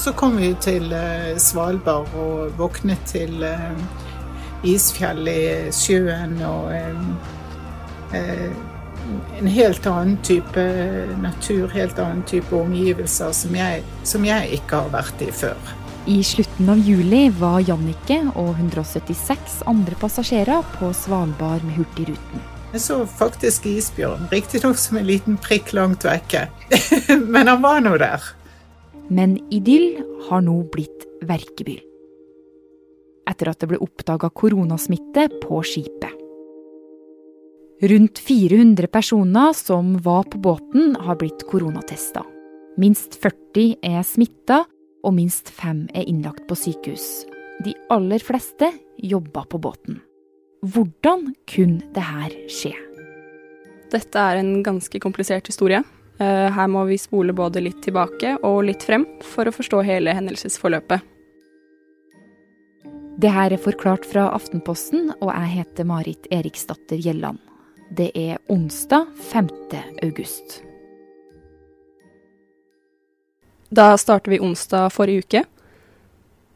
Så kom vi til eh, Svalbard og våknet til eh, isfjell i sjøen og en helt annen type natur, helt annen type omgivelser som jeg, som jeg ikke har vært i før. I slutten av juli var Jannicke og 176 andre passasjerer på Svalbard med Hurtigruten. Jeg så faktisk isbjørn, riktignok som en liten prikk langt vekke. Men han var nå der. Men idyll har nå blitt verkebyll. Etter at det ble oppdaga koronasmitte på skipet. Rundt 400 personer som var på båten, har blitt koronatesta. Minst 40 er smitta, og minst fem er innlagt på sykehus. De aller fleste jobba på båten. Hvordan kunne det her skje? Dette er en ganske komplisert historie. Eh, her må vi spole både litt tilbake og litt frem for å forstå hele hendelsesforløpet. Det her er forklart fra Aftenposten, og jeg heter Marit Eriksdatter Gjelland. Det er onsdag 5. august. Da starter vi onsdag forrige uke.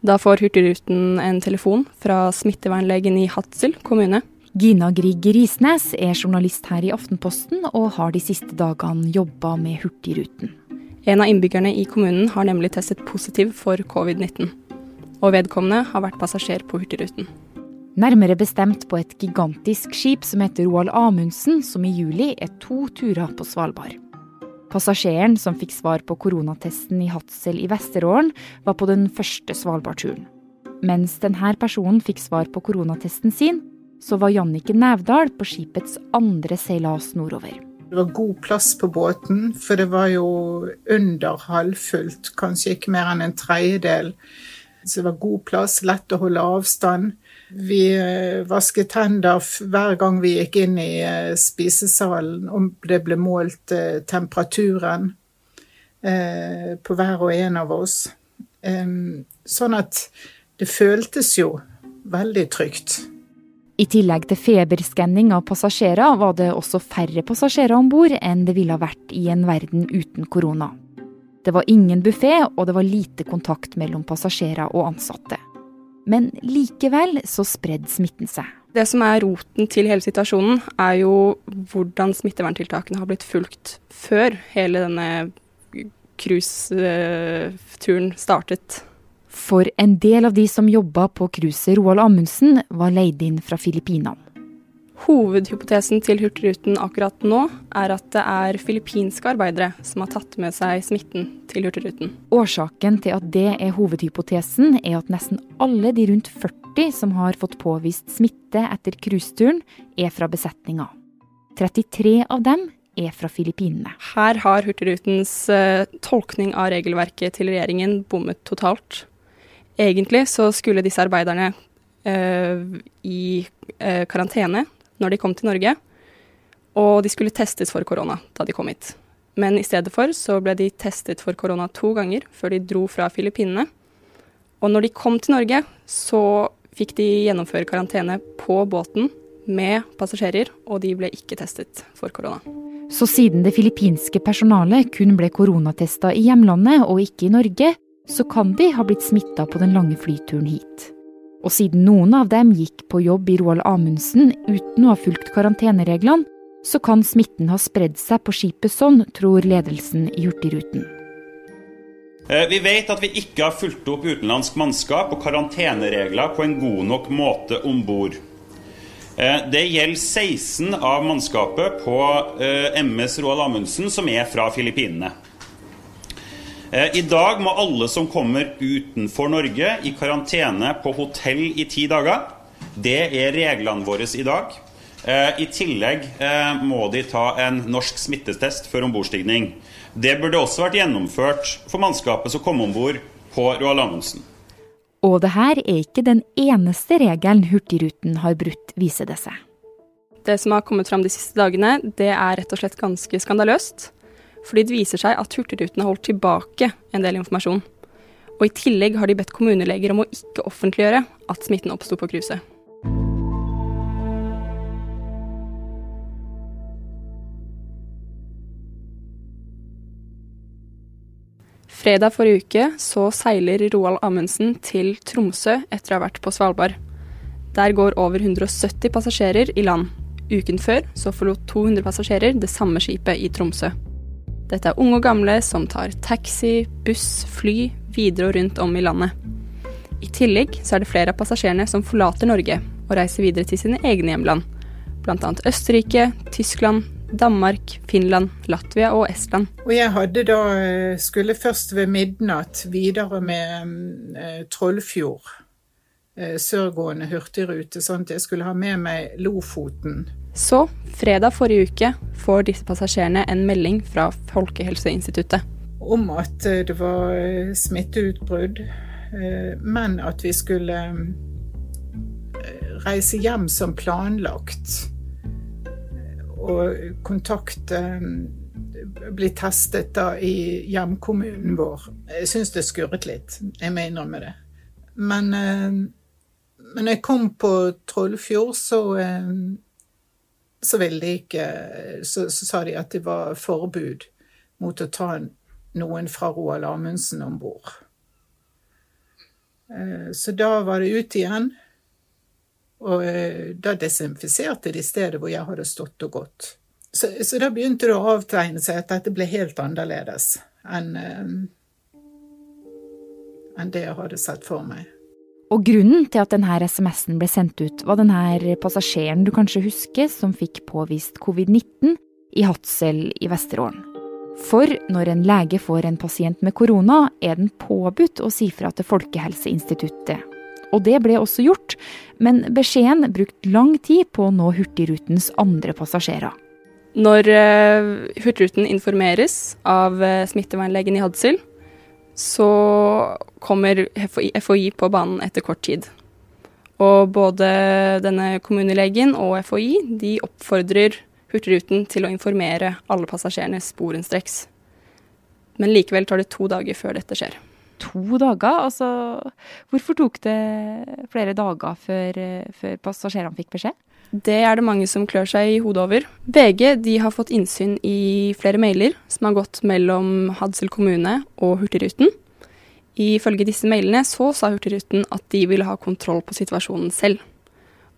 Da får Hurtigruten en telefon fra smittevernlegen i Hadsel kommune. Gina Grieg Risnes er journalist her i Aftenposten og har de siste dagene jobba med Hurtigruten. En av innbyggerne i kommunen har nemlig testet positiv for covid-19. Og vedkommende har vært passasjer på Hurtigruten. Nærmere bestemt på et gigantisk skip som heter Roald Amundsen, som i juli er to turer på Svalbard. Passasjeren som fikk svar på koronatesten i Hadsel i Vesterålen, var på den første Svalbardturen. Mens denne personen fikk svar på koronatesten sin, så var Jannicke Nævdal på skipets andre seilas nordover. Det var god plass på båten, for det var jo under halvfullt, kanskje ikke mer enn en tredjedel. Så det var god plass, lett å holde avstand. Vi eh, vasket hender hver gang vi gikk inn i eh, spisesalen, om det ble målt eh, temperaturen på hver og en av oss. Sånn at det føltes jo veldig trygt. I tillegg til feberskanning av passasjerer, var det også færre passasjerer om bord enn det ville ha vært i en verden uten korona. Det var ingen buffé, og det var lite kontakt mellom passasjerer og ansatte. Men likevel så spredde smitten seg. Det som er roten til hele situasjonen, er jo hvordan smitteverntiltakene har blitt fulgt før hele denne cruiseturen startet. For en del av de som jobba på cruiset Roald Amundsen, var leid inn fra Filippinene. Hovedhypotesen til Hurtigruten akkurat nå er at det er filippinske arbeidere som har tatt med seg smitten til Hurtigruten. Årsaken til at det er hovedhypotesen, er at nesten alle de rundt 40 som har fått påvist smitte etter cruiseturen, er fra besetninga. 33 av dem er fra Filippinene. Her har Hurtigrutens uh, tolkning av regelverket til regjeringen bommet totalt. Egentlig så skulle disse arbeiderne uh, i uh, karantene når de kom til Norge. Og de skulle testes for korona da de kom hit. Men i stedet for så ble de testet for korona to ganger før de dro fra Filippinene. Og når de kom til Norge, så fikk de gjennomføre karantene på båten med passasjerer, og de ble ikke testet for korona. Så siden det filippinske personalet kun ble koronatesta i hjemlandet og ikke i Norge, så kan de ha blitt smitta på den lange flyturen hit. Og siden noen av dem gikk på jobb i Roald Amundsen uten å ha fulgt karantenereglene, så kan smitten ha spredd seg på skipet sånn, tror ledelsen i Hurtigruten. Eh, vi vet at vi ikke har fulgt opp utenlandsk mannskap og karanteneregler på en god nok måte om bord. Eh, det gjelder 16 av mannskapet på eh, MS Roald Amundsen som er fra Filippinene. Eh, I dag må alle som kommer utenfor Norge i karantene på hotell i ti dager. Det er reglene våre i dag. Eh, I tillegg eh, må de ta en norsk smittetest før ombordstigning. Det burde også vært gjennomført for mannskapet som kom om bord på Roald Amundsen. Og det her er ikke den eneste regelen Hurtigruten har brutt, viser det seg. Det som har kommet fram de siste dagene, det er rett og slett ganske skandaløst. Fordi det viser seg at Hurtigruten har holdt tilbake en del informasjon. Og i tillegg har de bedt kommuneleger om å ikke offentliggjøre at smitten oppsto på cruiset. Fredag forrige uke så seiler Roald Amundsen til Tromsø etter å ha vært på Svalbard. Der går over 170 passasjerer i land. Uken før så forlot 200 passasjerer det samme skipet i Tromsø. Dette er unge og gamle som tar taxi, buss, fly videre og rundt om i landet. I tillegg så er det flere av passasjerene som forlater Norge og reiser videre til sine egne hjemland. Bl.a. Østerrike, Tyskland, Danmark, Finland, Latvia og Estland. Og jeg hadde da, eh, skulle først ved midnatt videre med eh, Trollfjord. Eh, sørgående hurtigrute, sånn at jeg skulle ha med meg Lofoten. Så, fredag forrige uke, får disse passasjerene en melding fra Folkehelseinstituttet. Om at eh, det var eh, smitteutbrudd, men at vi skulle reise hjem som planlagt og kontakte Bli testet da i hjemkommunen vår. Jeg syns det skurret litt, jeg må innrømme det. Men, men når jeg kom på Trollfjord, så, så ville de ikke så, så, sa de at det var forbud mot å ta noen fra Roald Amundsen om bord. Så da var det ut igjen. Og eh, da desinfiserte de stedet hvor jeg hadde stått og gått. Så, så da begynte det å avtegne seg at dette ble helt annerledes enn eh, enn det jeg hadde sett for meg. Og grunnen til at denne SMS-en ble sendt ut, var denne passasjeren du kanskje husker, som fikk påvist covid-19 i Hadsel i Vesterålen. For når en lege får en pasient med korona, er den påbudt å si fra til Folkehelseinstituttet og det ble også gjort, men beskjeden brukte lang tid på å nå Hurtigrutens andre passasjerer. Når uh, Hurtigruten informeres av uh, smittevernlegen i Hadsel, så kommer FHI, på banen etter kort tid. Og både denne kommunelegen og FHI de oppfordrer Hurtigruten til å informere alle passasjerene sporenstreks. Men likevel tar det to dager før dette skjer to dager. Altså, hvorfor tok det flere dager før, før passasjerene fikk beskjed? Det er det mange som klør seg i hodet over. VG de har fått innsyn i flere mailer som har gått mellom Hadsel kommune og Hurtigruten. Ifølge disse mailene så sa Hurtigruten at de ville ha kontroll på situasjonen selv.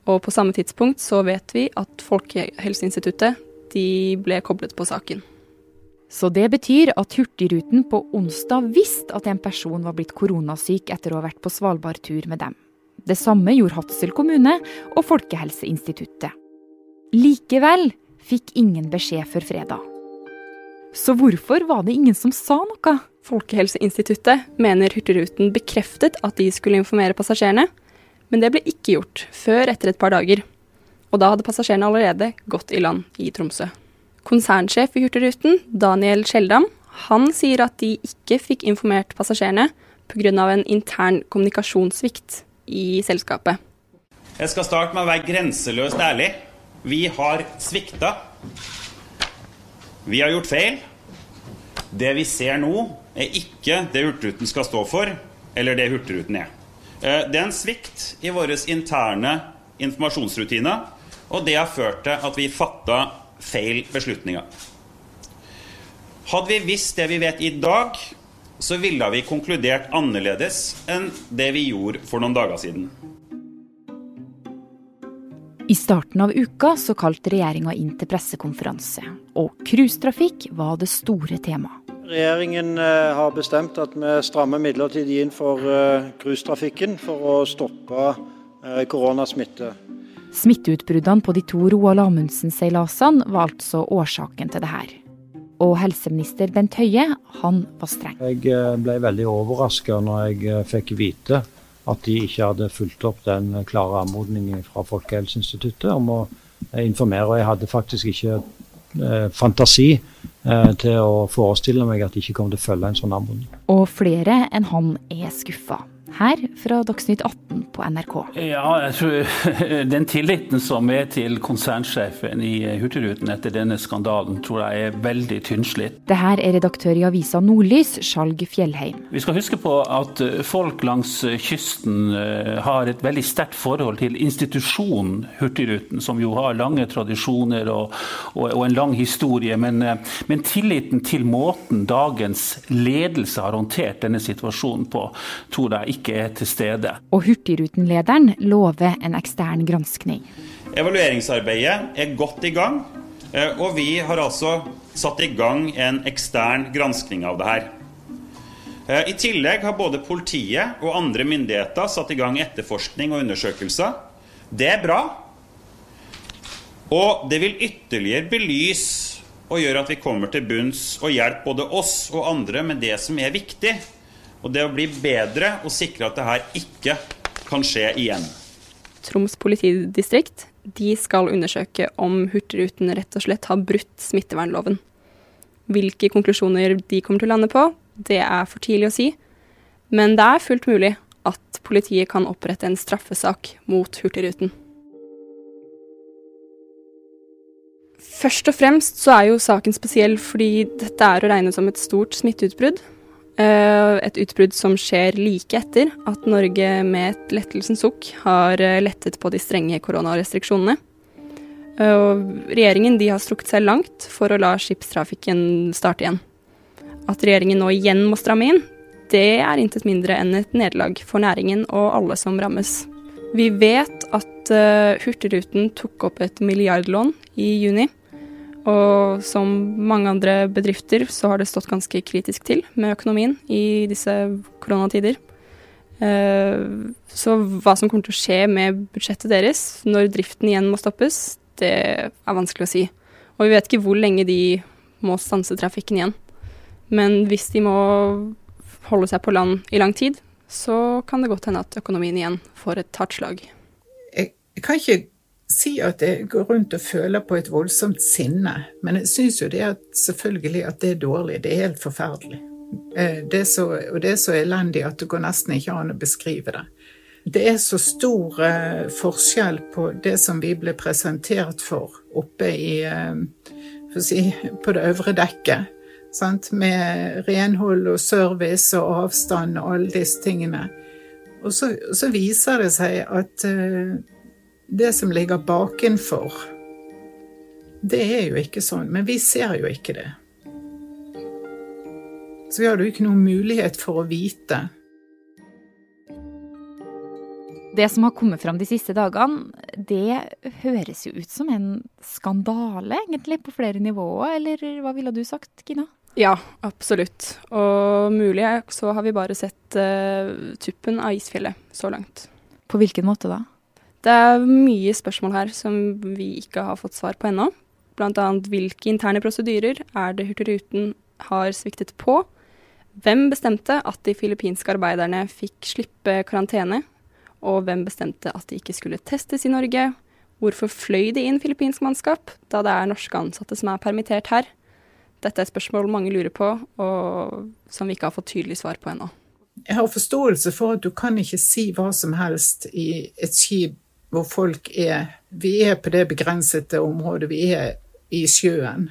Og på samme tidspunkt så vet vi at Folkehelseinstituttet de ble koblet på saken. Så det betyr at Hurtigruten på onsdag visste at en person var blitt koronasyk etter å ha vært på Svalbard-tur med dem. Det samme gjorde Hadsel kommune og Folkehelseinstituttet. Likevel fikk ingen beskjed før fredag. Så hvorfor var det ingen som sa noe? Folkehelseinstituttet mener Hurtigruten bekreftet at de skulle informere passasjerene, men det ble ikke gjort før etter et par dager. Og da hadde passasjerene allerede gått i land i Tromsø. Konsernsjef i Hurtigruten, Daniel Skjeldam, han sier at de ikke fikk informert passasjerene pga. en intern kommunikasjonssvikt i selskapet. Jeg skal starte med å være grenseløst ærlig. Vi har svikta. Vi har gjort feil. Det vi ser nå, er ikke det Hurtigruten skal stå for, eller det Hurtigruten er. Eh, det er en svikt i våre interne informasjonsrutiner, og det har ført til at vi fatta feil beslutninger. Hadde vi visst det vi vet i dag, så ville vi konkludert annerledes enn det vi gjorde for noen dager siden. I starten av uka så kalte regjeringa inn til pressekonferanse, og cruisetrafikk var det store temaet. Regjeringen eh, har bestemt at vi strammer midlertidig inn for eh, cruisetrafikken for å stoppe eh, koronasmitte. Smitteutbruddene på de to Roald Amundsen-seilasene var altså årsaken til det her. Og helseminister Bent Høie, han var streng. Jeg eh, ble veldig overraska når jeg eh, fikk vite at de ikke hadde fulgt opp den klare anmodningen fra Folkehelseinstituttet om å eh, informere. Og jeg hadde faktisk ikke eh, fantasi eh, til å forestille meg at de ikke kom til å følge en sånn anmodning. Og flere enn han er skuffa. Her fra Dagsnytt 18 på NRK. Ja, jeg tror Den tilliten som er til konsernsjefen i Hurtigruten etter denne skandalen, tror jeg er veldig tynnslitt. Det her er redaktør i avisa Nordlys, Skjalg Fjellheim. Vi skal huske på at folk langs kysten eh, har et veldig sterkt forhold til institusjonen Hurtigruten, som jo har lange tradisjoner og, og, og en lang historie. Men, eh, men tilliten til måten dagens ledelse har håndtert denne situasjonen på, tror jeg ikke ikke er til stede. Og Hurtigruten-lederen lover en ekstern granskning. Evalueringsarbeidet er godt i gang, eh, og vi har altså satt i gang en ekstern granskning av det her. Eh, I tillegg har både politiet og andre myndigheter satt i gang etterforskning og undersøkelser. Det er bra. Og det vil ytterligere belyse og gjøre at vi kommer til bunns og hjelpe både oss og andre med det som er viktig. Og det å bli bedre og sikre at det her ikke kan skje igjen. Troms politidistrikt de skal undersøke om Hurtigruten rett og slett har brutt smittevernloven. Hvilke konklusjoner de kommer til å lande på, det er for tidlig å si. Men det er fullt mulig at politiet kan opprette en straffesak mot Hurtigruten. Først og fremst så er jo saken spesiell fordi dette er å regne som et stort smitteutbrudd. Eh, et utbrudd som skjer like etter at Norge med et lettelsens sukk har eh, lettet på de strenge koronarestriksjonene. Eh, regjeringen har strukket seg langt for å la skipstrafikken starte igjen. At regjeringen nå igjen må stramme inn, det er intet mindre enn et nederlag for næringen og alle som rammes. Vi vet at Hurtigruten tok opp et milliardlån i juni og som mange andre bedrifter så har det stått ganske kritisk til med økonomien i disse koronatider. Eh, så hva som kommer til å skje med budsjettet deres når driften igjen må stoppes, det er vanskelig å si. Og vi vet ikke hvor lenge de må stanse trafikken igjen. Men hvis de må holde seg på land i lang tid, så kan det godt hende at økonomien igjen får et hardt slag. Jeg, kan ikke si at jeg går rundt og føler på et voldsomt sinne, men jeg syns jo det at selvfølgelig at det er dårlig. Det er helt forferdelig. Eh, det så, og det er så elendig at det går nesten ikke an å beskrive det. Det er så stor eh, forskjell på det som vi ble presentert for oppe i eh, for si, på det øvre dekket. Sant? Med renhold og service og avstand og alle disse tingene. Og så, så viser det seg at det som ligger bakenfor, det er jo ikke sånn. Men vi ser jo ikke det. Så vi hadde jo ikke noen mulighet for å vite. Det som har kommet fram de siste dagene, det høres jo ut som en skandale, egentlig, på flere nivåer. Eller hva ville du sagt, Gina? Ja, absolutt. Og mulig så har vi bare sett uh, tuppen av isfjellet så langt. På hvilken måte da? Det er mye spørsmål her som vi ikke har fått svar på ennå. Bl.a. hvilke interne prosedyrer er det Hurtigruten har sviktet på? Hvem bestemte at de filippinske arbeiderne fikk slippe karantene? Og hvem bestemte at de ikke skulle testes i Norge? Hvorfor fløy de inn filippinsk mannskap, da det er norske ansatte som er permittert her? Dette er spørsmål mange lurer på, og som vi ikke har fått tydelig svar på ennå. Jeg har forståelse for at du kan ikke si hva som helst i et skip hvor folk er Vi er på det begrensede området, vi er i sjøen.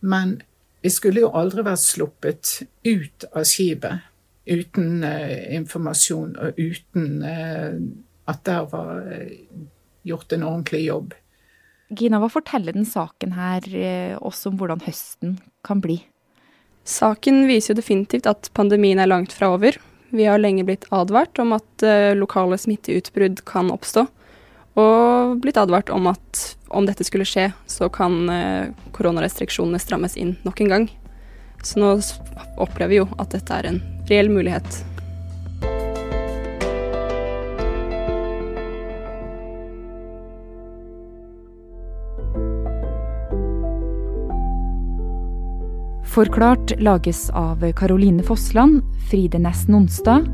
Men vi skulle jo aldri vært sluppet ut av skipet uten uh, informasjon og uten uh, at der var uh, gjort en ordentlig jobb. Gina, hva forteller den saken her oss om hvordan høsten kan bli? Saken viser jo definitivt at pandemien er langt fra over. Vi har lenge blitt advart om at lokale smitteutbrudd kan oppstå. Og blitt advart om at om dette skulle skje, så kan eh, koronarestriksjonene strammes inn nok en gang. Så nå opplever vi jo at dette er en reell mulighet. Forklart lages av Caroline Fossland, Fride Næss Nonstad,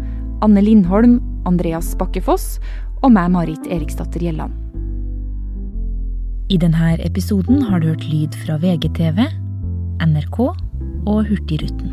Anne Lindholm, Andreas Bakkefoss og meg, Marit Eriksdatter Gjelland. I denne episoden har du hørt lyd fra VGTV, NRK og Hurtigruten.